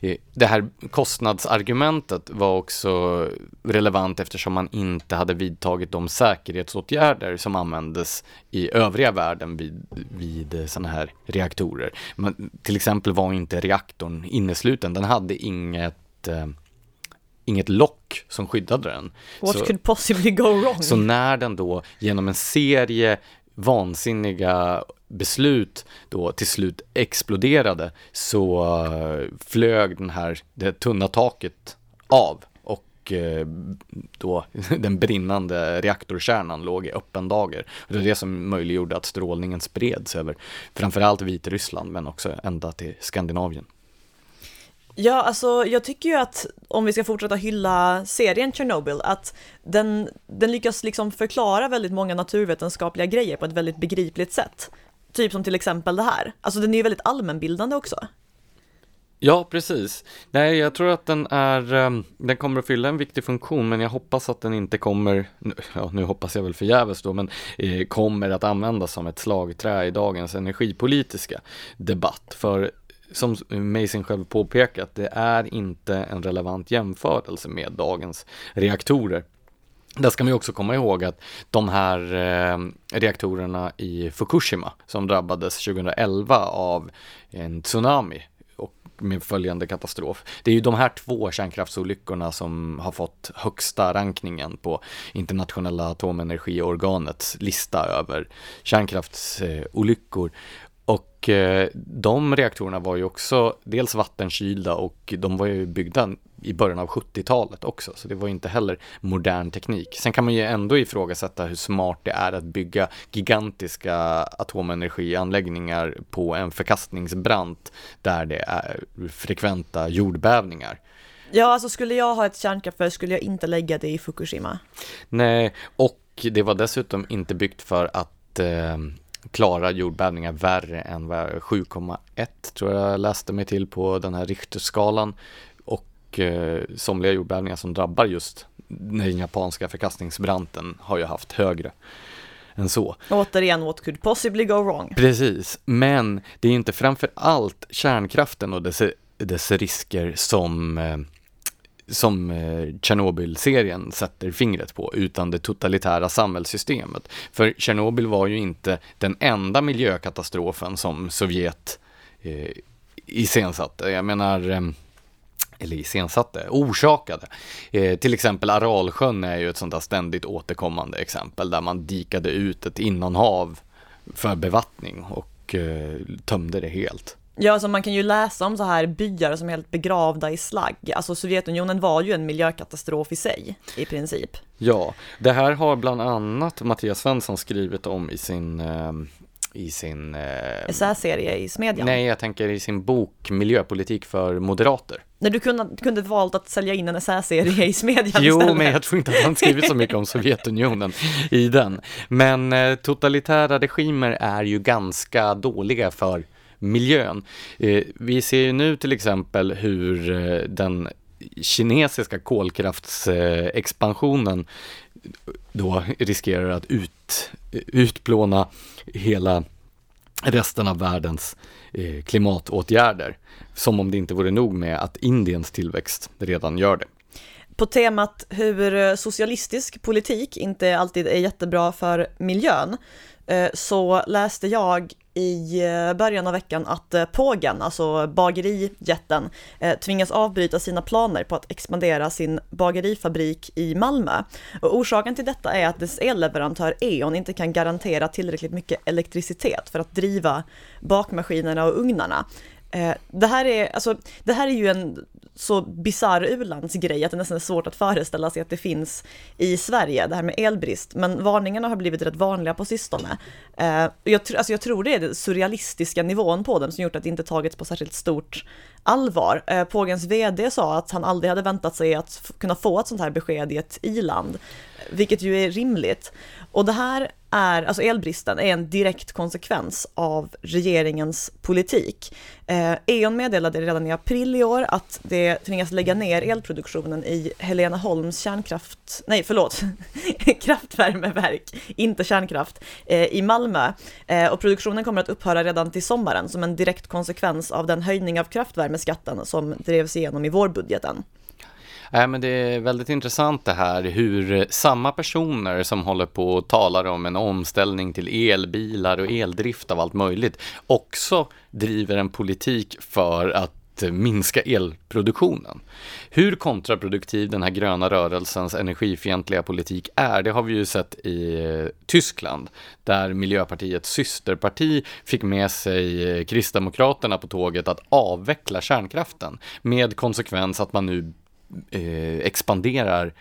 Eh, det här kostnadsargumentet var också relevant eftersom man inte hade vidtagit de säkerhetsåtgärder som användes i övriga världen vid, vid sådana här reaktorer. Men, till exempel var inte reaktorn innesluten, den hade inget eh, inget lock som skyddade den. What så, could possibly go wrong? Så när den då genom en serie vansinniga beslut då till slut exploderade så eh, flög den här, det tunna taket av och eh, då den brinnande reaktorkärnan låg i öppen dager. Det var det som möjliggjorde att strålningen spreds över framförallt Vitryssland men också ända till Skandinavien. Ja, alltså jag tycker ju att om vi ska fortsätta hylla serien Chernobyl, att den, den lyckas liksom förklara väldigt många naturvetenskapliga grejer på ett väldigt begripligt sätt. Typ som till exempel det här. Alltså den är ju väldigt allmänbildande också. Ja, precis. Nej, jag tror att den är, ehm, den kommer att fylla en viktig funktion, men jag hoppas att den inte kommer, ja, nu hoppas jag väl förgäves då, men eh, kommer att användas som ett slagträ i dagens energipolitiska debatt. För som Mason själv påpekat, det är inte en relevant jämförelse med dagens reaktorer. Där ska man ju också komma ihåg att de här eh, reaktorerna i Fukushima som drabbades 2011 av en tsunami och med följande katastrof. Det är ju de här två kärnkraftsolyckorna som har fått högsta rankningen på internationella atomenergiorganets lista över kärnkraftsolyckor. Och eh, de reaktorerna var ju också dels vattenkylda och de var ju byggda i början av 70-talet också, så det var inte heller modern teknik. Sen kan man ju ändå ifrågasätta hur smart det är att bygga gigantiska atomenergianläggningar på en förkastningsbrant där det är frekventa jordbävningar. Ja, alltså skulle jag ha ett kärnkraftverk skulle jag inte lägga det i Fukushima. Nej, och det var dessutom inte byggt för att eh, klara jordbävningar värre än 7,1 tror jag läste mig till på den här Richterskalan och eh, somliga jordbävningar som drabbar just den japanska förkastningsbranten har ju haft högre än så. Återigen, what could possibly go wrong? Precis, men det är inte framför allt kärnkraften och dess, dess risker som eh, som eh, Tjernobyl-serien sätter fingret på, utan det totalitära samhällssystemet. För Tjernobyl var ju inte den enda miljökatastrofen som Sovjet eh, iscensatte. Jag menar, eh, eller iscensatte, orsakade. Eh, till exempel Aralsjön är ju ett sånt där ständigt återkommande exempel där man dikade ut ett innanhav för bevattning och eh, tömde det helt. Ja, alltså man kan ju läsa om så här byar som är helt begravda i slagg. Alltså Sovjetunionen var ju en miljökatastrof i sig, i princip. Ja, det här har bland annat Mattias Svensson skrivit om i sin eh, i sin... Eh, Essäserie i Smedjan? Nej, jag tänker i sin bok Miljöpolitik för moderater. När du kunde, kunde valt att sälja in en essäserie i Smedjan Jo, istället. men jag tror inte att han skrivit så mycket om Sovjetunionen i den. Men eh, totalitära regimer är ju ganska dåliga för miljön. Eh, vi ser ju nu till exempel hur eh, den kinesiska kolkraftsexpansionen eh, då riskerar att ut, utplåna hela resten av världens klimatåtgärder. Som om det inte vore nog med att Indiens tillväxt redan gör det. På temat hur socialistisk politik inte alltid är jättebra för miljön Eh, så läste jag i eh, början av veckan att eh, Pågen, alltså bagerijätten, tvingas avbryta sina planer på att expandera sin bagerifabrik i Malmö. Och orsaken till detta är att dess elleverantör E.ON inte kan garantera tillräckligt mycket elektricitet för att driva bakmaskinerna och ugnarna. Det här, är, alltså, det här är ju en så bisarr u-landsgrej att det nästan är svårt att föreställa sig att det finns i Sverige, det här med elbrist. Men varningarna har blivit rätt vanliga på sistone. Eh, jag, alltså jag tror det är den surrealistiska nivån på dem som gjort att det inte tagits på särskilt stort allvar. Eh, Pågens VD sa att han aldrig hade väntat sig att kunna få ett sånt här besked i ett i-land, vilket ju är rimligt. Och det här är, alltså elbristen är en direkt konsekvens av regeringens politik. Eh, E.ON meddelade redan i april i år att det tvingas lägga ner elproduktionen i Helenaholms kärnkraft, nej förlåt, kraftvärmeverk, inte kärnkraft, eh, i Malmö. Eh, och produktionen kommer att upphöra redan till sommaren som en direkt konsekvens av den höjning av kraftvärmeskatten som drevs igenom i vårbudgeten. Nej, men det är väldigt intressant det här hur samma personer som håller på och talar om en omställning till elbilar och eldrift av allt möjligt också driver en politik för att minska elproduktionen. Hur kontraproduktiv den här gröna rörelsens energifientliga politik är, det har vi ju sett i Tyskland, där Miljöpartiets systerparti fick med sig Kristdemokraterna på tåget att avveckla kärnkraften, med konsekvens att man nu eh, expanderar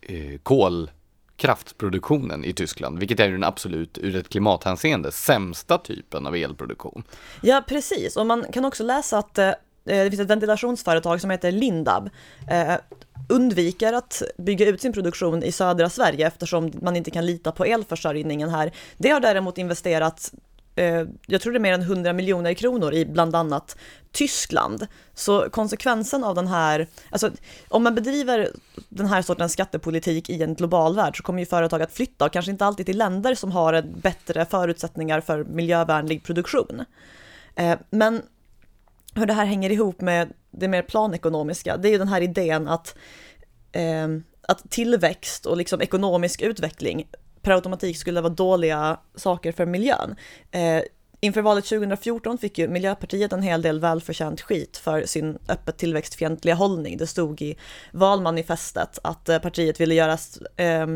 eh, kolkraftproduktionen i Tyskland, vilket är den absolut ur ett klimathänseende sämsta typen av elproduktion. Ja, precis, och man kan också läsa att eh, eh, det finns ett ventilationsföretag som heter Lindab eh, undviker att bygga ut sin produktion i södra Sverige eftersom man inte kan lita på elförsörjningen här. Det har däremot investerat Eh, jag tror det är mer än 100 miljoner kronor i bland annat Tyskland. Så konsekvensen av den här, alltså om man bedriver den här sortens skattepolitik i en global värld så kommer ju företag att flytta och kanske inte alltid till länder som har bättre förutsättningar för miljövänlig produktion. Eh, men hur det här hänger ihop med det mer planekonomiska, det är ju den här idén att, eh, att tillväxt och liksom ekonomisk utveckling per automatik skulle vara dåliga saker för miljön. Eh, inför valet 2014 fick ju Miljöpartiet en hel del välförtjänt skit för sin öppet tillväxtfientliga hållning. Det stod i valmanifestet att eh, partiet ville göra eh,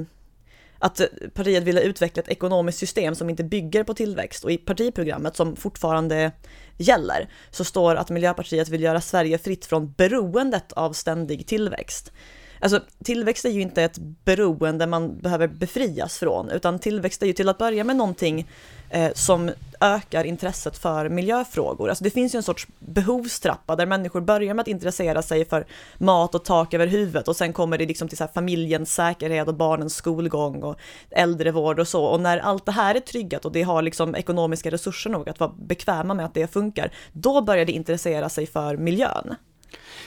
att partiet ville utveckla ett ekonomiskt system som inte bygger på tillväxt och i partiprogrammet som fortfarande gäller så står att Miljöpartiet vill göra Sverige fritt från beroendet av ständig tillväxt alltså tillväxt är ju inte ett beroende man behöver befrias från, utan tillväxt är ju till att börja med någonting eh, som ökar intresset för miljöfrågor. Alltså det finns ju en sorts behovstrappa där människor börjar med att intressera sig för mat och tak över huvudet och sen kommer det liksom till så familjens säkerhet och barnens skolgång och äldrevård och så. Och när allt det här är tryggat och det har liksom ekonomiska resurser nog att vara bekväma med att det funkar, då börjar det intressera sig för miljön.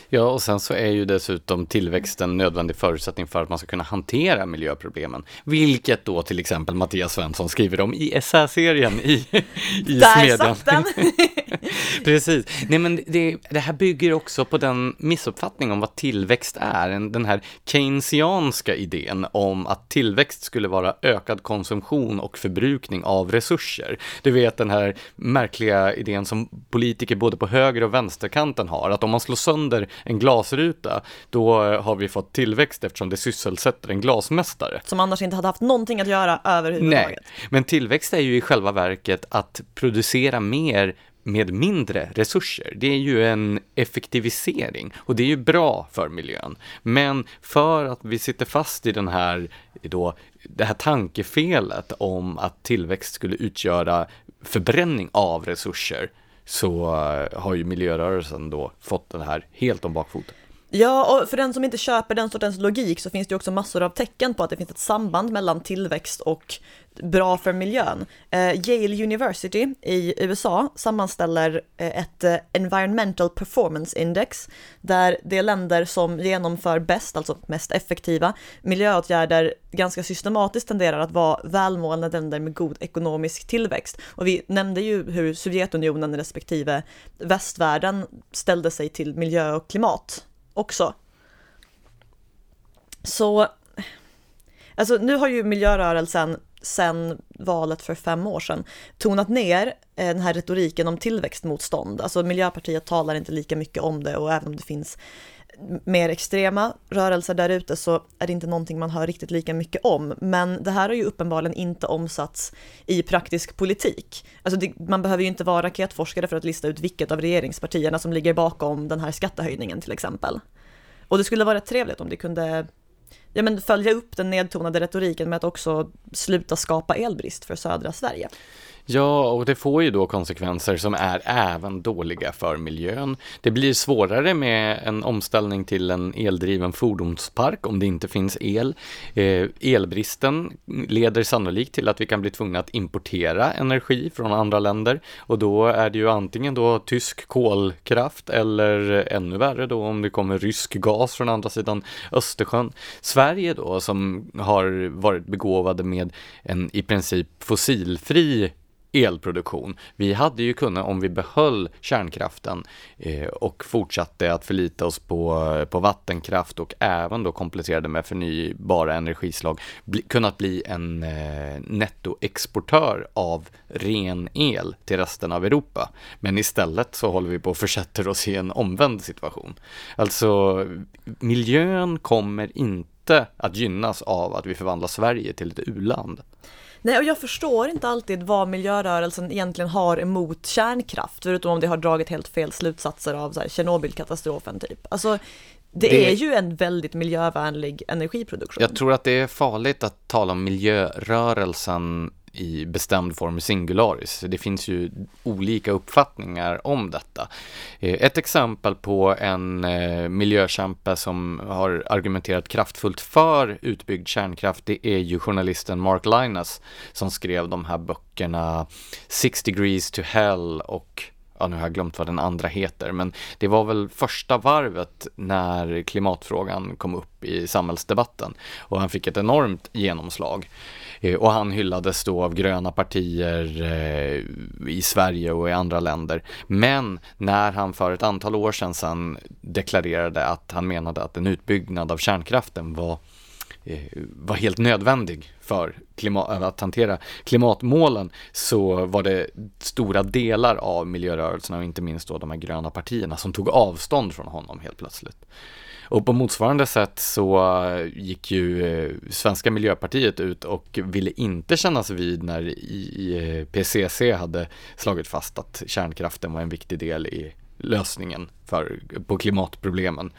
Ja, och sen så är ju dessutom tillväxten en nödvändig förutsättning för att man ska kunna hantera miljöproblemen. Vilket då till exempel Mattias Svensson skriver om i essäserien i, i Där Smedjan. satt den! Precis. Nej, men det, det här bygger också på den missuppfattning om vad tillväxt är. Den här keynesianska idén om att tillväxt skulle vara ökad konsumtion och förbrukning av resurser. Du vet den här märkliga idén som politiker både på höger och vänsterkanten har, att om man slår sönder en glasruta, då har vi fått tillväxt eftersom det sysselsätter en glasmästare. Som annars inte hade haft någonting att göra överhuvudtaget. Nej, men tillväxt är ju i själva verket att producera mer med mindre resurser. Det är ju en effektivisering och det är ju bra för miljön. Men för att vi sitter fast i den här, då, det här tankefelet om att tillväxt skulle utgöra förbränning av resurser så eh, har ju miljörörelsen då fått den här helt om bakfoten. Ja, och för den som inte köper den sortens logik så finns det också massor av tecken på att det finns ett samband mellan tillväxt och bra för miljön. Eh, Yale University i USA sammanställer eh, ett eh, Environmental Performance Index där det är länder som genomför bäst, alltså mest effektiva, miljöåtgärder ganska systematiskt tenderar att vara välmående länder med god ekonomisk tillväxt. Och vi nämnde ju hur Sovjetunionen respektive västvärlden ställde sig till miljö och klimat också. Så, alltså nu har ju miljörörelsen sen valet för fem år sedan tonat ner eh, den här retoriken om tillväxtmotstånd. Alltså Miljöpartiet talar inte lika mycket om det och även om det finns mer extrema rörelser där ute så är det inte någonting man hör riktigt lika mycket om. Men det här har ju uppenbarligen inte omsatts i praktisk politik. Alltså det, man behöver ju inte vara raketforskare för att lista ut vilket av regeringspartierna som ligger bakom den här skattehöjningen till exempel. Och det skulle vara trevligt om det kunde ja, men följa upp den nedtonade retoriken med att också sluta skapa elbrist för södra Sverige. Ja, och det får ju då konsekvenser som är även dåliga för miljön. Det blir svårare med en omställning till en eldriven fordonspark om det inte finns el. Eh, elbristen leder sannolikt till att vi kan bli tvungna att importera energi från andra länder och då är det ju antingen då tysk kolkraft eller ännu värre då om det kommer rysk gas från andra sidan Östersjön. Sverige då som har varit begåvade med en i princip fossilfri elproduktion. Vi hade ju kunnat, om vi behöll kärnkraften eh, och fortsatte att förlita oss på, på vattenkraft och även då kompletterade med förnybara energislag, bli, kunnat bli en eh, nettoexportör av ren el till resten av Europa. Men istället så håller vi på att försätter oss i en omvänd situation. Alltså, miljön kommer inte att gynnas av att vi förvandlar Sverige till ett u-land. Nej, och jag förstår inte alltid vad miljörörelsen egentligen har emot kärnkraft, förutom om det har dragit helt fel slutsatser av Tjernobylkatastrofen typ. Alltså, det, det, är ju en väldigt miljövänlig energiproduktion. Jag tror att det är farligt att tala om miljörörelsen i bestämd form singularis. Det finns ju olika uppfattningar om detta. Eh, ett exempel på en eh, miljökämpe som har argumenterat kraftfullt för utbyggd kärnkraft, det är ju journalisten Mark Linus som skrev de här böckerna Six degrees to hell och ja nu har jag glömt vad den andra heter, men det var väl första varvet när klimatfrågan kom upp i samhällsdebatten och han fick ett enormt genomslag. Eh, och han hyllades då av gröna partier eh, i Sverige och i andra länder. Men när han för ett antal år sedan, sedan deklarerade att han menade att en utbyggnad av kärnkraften var eh, var helt nödvändig för klimat, att hantera klimatmålen så var det stora delar av miljörörelserna och inte minst då de här gröna partierna som tog avstånd från honom helt plötsligt. Och på motsvarande sätt så gick ju eh, svenska miljöpartiet ut och ville inte kännas vid när IPCC eh, hade slagit fast att kärnkraften var en viktig del i lösningen för, på klimatproblemen.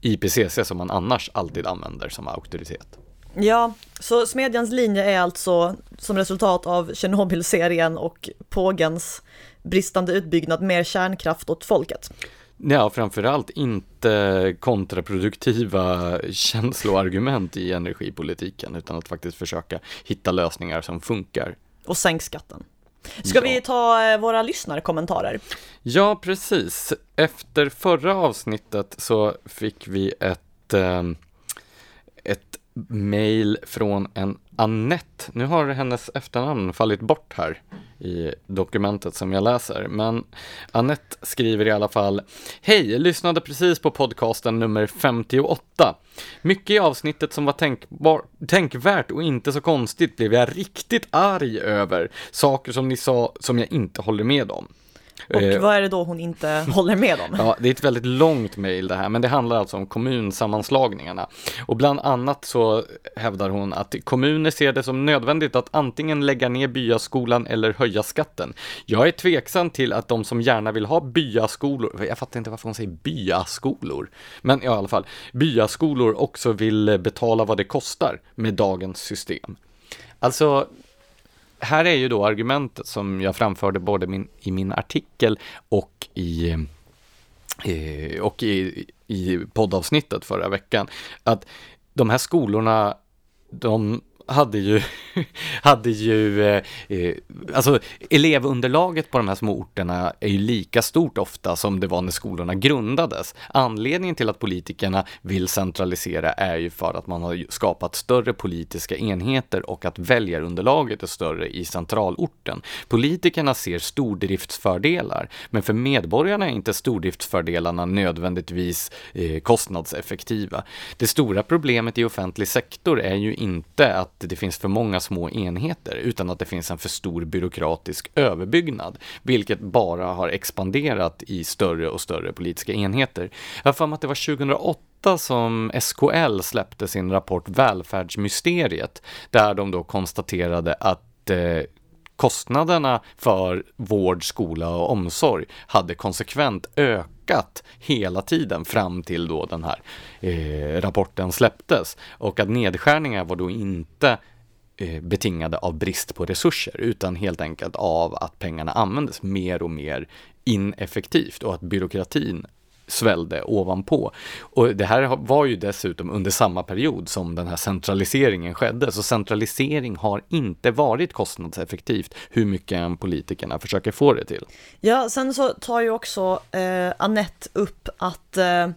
IPCC som man annars alltid använder som auktoritet. Ja, så Smedjans linje är alltså som resultat av Tjernobylserien och pågens bristande utbyggnad mer kärnkraft åt folket. Ja, framförallt inte kontraproduktiva känsloargument i energipolitiken utan att faktiskt försöka hitta lösningar som funkar. Och sänk skatten. Ska ja. vi ta eh, våra lyssnarkommentarer? Ja, precis. Efter förra avsnittet så fick vi ett, eh, ett mail från en Annette. Nu har hennes efternamn fallit bort här i dokumentet som jag läser. Men Annette skriver i alla fall Hej, lyssnade precis på podcasten nummer 58. Mycket i avsnittet som var tänkbar, tänkvärt och inte så konstigt blev jag riktigt arg över. Saker som ni sa som jag inte håller med om. Och eh, vad är det då hon inte håller med om? Ja, det är ett väldigt långt mejl det här, men det handlar alltså om kommunsammanslagningarna. Och bland annat så hävdar hon att kommuner ser det som nödvändigt att antingen lägga ner byaskolan eller höja skatten. Jag är tveksam till att de som gärna vill ha byaskolor, jag fattar inte varför hon säger byaskolor, men i alla fall, byaskolor också vill betala vad det kostar med dagens system. Alltså, här är ju då argumentet som jag framförde både min, i min artikel och i, eh, och i, i poddavsnittet förra veckan, att de här skolorna, de hade ju, hade ju, eh, eh, alltså elevunderlaget på de här små orterna är ju lika stort ofta som det var när skolorna grundades. Anledningen till att politikerna vill centralisera är ju för att man har skapat större politiska enheter och att väljarunderlaget är större i centralorten. Politikerna ser stordriftsfördelar, men för medborgarna är inte stordriftsfördelarna nödvändigtvis eh, kostnadseffektiva. Det stora problemet i offentlig sektor är ju inte att det finns för många små enheter utan att det finns en för stor byråkratisk överbyggnad, vilket bara har expanderat i större och större politiska enheter. Jag har för mig att det var 2008 som SKL släppte sin rapport Välfärdsmysteriet, där de då konstaterade att eh, kostnaderna för vård, skola och omsorg hade konsekvent ökat hela tiden fram till då den här eh, rapporten släpptes. Och att nedskärningar var då inte eh, betingade av brist på resurser utan helt enkelt av att pengarna användes mer och mer ineffektivt och att byråkratin svällde ovanpå. Och det här var ju dessutom under samma period som den här centraliseringen skedde, så centralisering har inte varit kostnadseffektivt hur mycket än politikerna försöker få det till. Ja, sen så tar ju också eh, Annette upp att eh,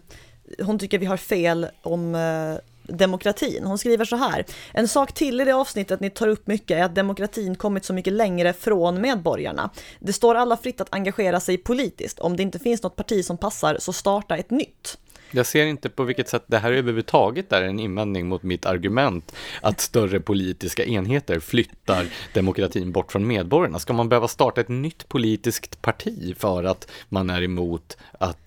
hon tycker vi har fel om eh, demokratin. Hon skriver så här. En sak till i det avsnittet ni tar upp mycket är att demokratin kommit så mycket längre från medborgarna. Det står alla fritt att engagera sig politiskt. Om det inte finns något parti som passar så starta ett nytt. Jag ser inte på vilket sätt det här överhuvudtaget är en invändning mot mitt argument att större politiska enheter flyttar demokratin bort från medborgarna. Ska man behöva starta ett nytt politiskt parti för att man är emot att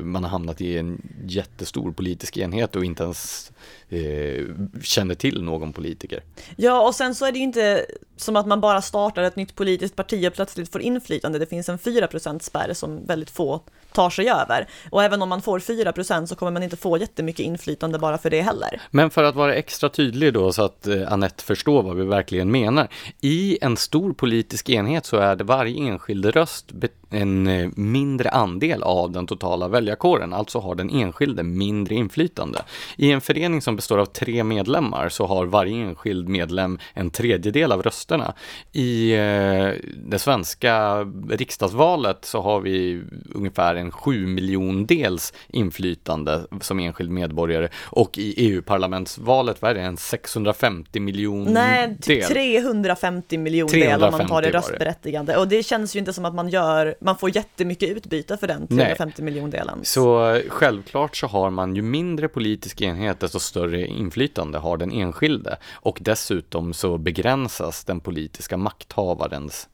man har hamnat i en jättestor politisk enhet och inte ens eh, känner till någon politiker. Ja, och sen så är det ju inte som att man bara startar ett nytt politiskt parti och plötsligt får inflytande. Det finns en 4% spärr som väldigt få tar sig över. Och även om man får 4% så kommer man inte få jättemycket inflytande bara för det heller. Men för att vara extra tydlig då så att eh, Annette förstår vad vi verkligen menar. I en stor politisk enhet så är det varje enskild röst en eh, mindre andel av den totala väljarkåren, alltså har den enskilde mindre inflytande. I en förening som består av tre medlemmar så har varje enskild medlem en tredjedel av rösterna. I eh, det svenska riksdagsvalet så har vi ungefär en sju miljondels inflytande som enskild medborgare och i EU-parlamentsvalet, vad är det, en 650 miljon Nej, typ 350 miljoner del om man tar det röstberättigande. Och det känns ju inte som att man gör, man får jättemycket utbyte för den 350 miljondelen. Så självklart så har man ju mindre politisk enhet, desto större inflytande har den enskilde. Och dessutom så begränsas den politiska makthavarens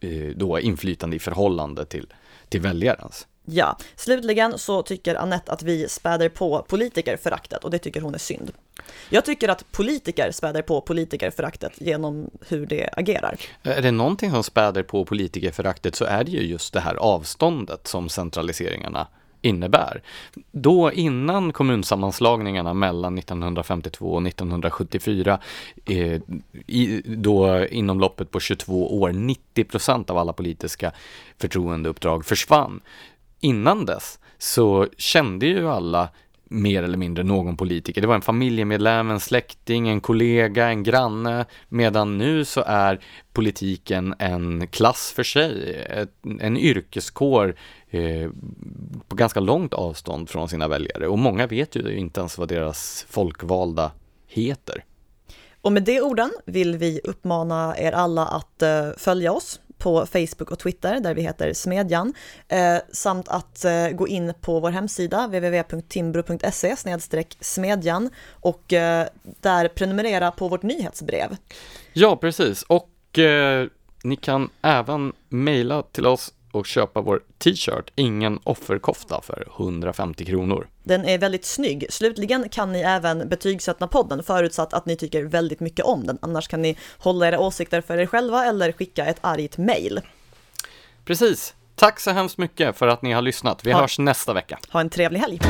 eh, då inflytande i förhållande till, till väljarens. Ja, slutligen så tycker Annette att vi späder på politikerföraktet och det tycker hon är synd. Jag tycker att politiker späder på politikerföraktet genom hur det agerar. Är det någonting som späder på politikerföraktet så är det ju just det här avståndet som centraliseringarna innebär. Då innan kommunsammanslagningarna mellan 1952 och 1974, eh, i, då inom loppet på 22 år, 90 procent av alla politiska förtroendeuppdrag försvann. Innan dess så kände ju alla mer eller mindre någon politiker. Det var en familjemedlem, en släkting, en kollega, en granne. Medan nu så är politiken en klass för sig, ett, en yrkeskår eh, på ganska långt avstånd från sina väljare. Och många vet ju inte ens vad deras folkvalda heter. Och med de orden vill vi uppmana er alla att eh, följa oss på Facebook och Twitter där vi heter Smedjan eh, samt att eh, gå in på vår hemsida www.timbro.se smedjan och eh, där prenumerera på vårt nyhetsbrev. Ja, precis och eh, ni kan även mejla till oss och köpa vår t-shirt, ingen offerkofta, för 150 kronor. Den är väldigt snygg. Slutligen kan ni även betygsätta podden förutsatt att ni tycker väldigt mycket om den. Annars kan ni hålla era åsikter för er själva eller skicka ett argt mejl. Precis. Tack så hemskt mycket för att ni har lyssnat. Vi ha. hörs nästa vecka. Ha en trevlig helg.